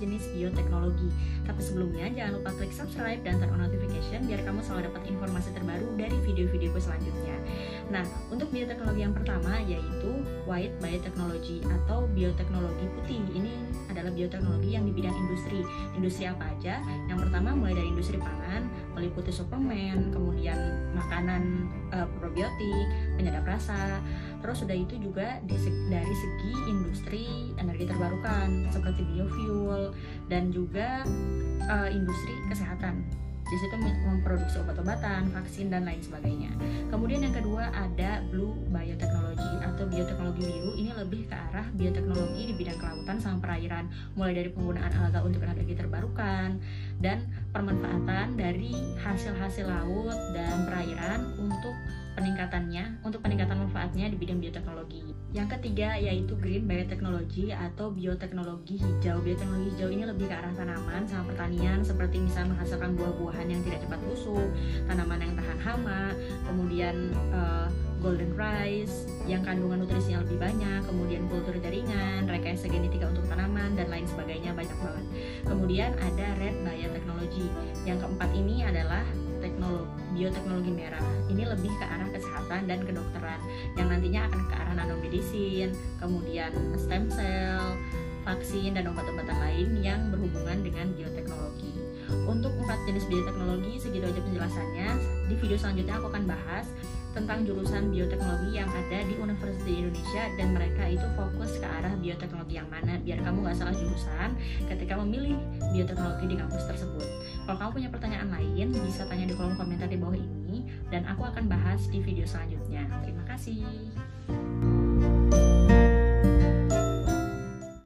bioteknologi. Tapi sebelumnya jangan lupa klik subscribe dan turn on notification biar kamu selalu dapat informasi terbaru dari video-videoku selanjutnya. Nah, untuk bioteknologi yang pertama yaitu white biotechnology atau bioteknologi putih. Ini adalah bioteknologi yang di bidang industri. Industri apa aja? Yang pertama mulai dari industri pangan, meliputi suplemen, kemudian makanan e, probiotik, penyedap rasa. Terus sudah itu juga dari segi industri terbarukan seperti biofuel dan juga e, industri kesehatan di situ memproduksi obat-obatan, vaksin dan lain sebagainya. Kemudian yang kedua ada blue biotechnology atau bioteknologi biru. Ini lebih ke arah bioteknologi di bidang kelautan sama perairan, mulai dari penggunaan alga untuk energi terbarukan dan permanfaatan dari hasil-hasil laut dan perairan untuk peningkatannya untuk peningkatan manfaatnya di bidang bioteknologi. Yang ketiga yaitu green biotechnology atau bioteknologi hijau. Bioteknologi hijau ini lebih ke arah tanaman sama pertanian seperti misalnya menghasilkan buah-buahan yang tidak cepat busuk, tanaman yang tahan hama, kemudian uh, golden rice yang kandungan nutrisinya lebih banyak, kemudian kultur jaringan, rekayasa genetika untuk tanaman dan lain sebagainya banyak. Kemudian ada red biotechnology. Yang keempat ini adalah teknologi bioteknologi merah. Ini lebih ke arah kesehatan dan kedokteran. Yang nantinya akan ke arah nanomedicine kemudian stem cell vaksin dan obat-obatan lain yang berhubungan dengan bioteknologi. Untuk empat jenis bioteknologi segitu aja penjelasannya. Di video selanjutnya aku akan bahas tentang jurusan bioteknologi yang ada di Universitas Indonesia dan mereka itu fokus ke arah bioteknologi yang mana biar kamu gak salah jurusan ketika memilih bioteknologi di kampus tersebut. Kalau kamu punya pertanyaan lain bisa tanya di kolom komentar di bawah ini dan aku akan bahas di video selanjutnya. Terima kasih.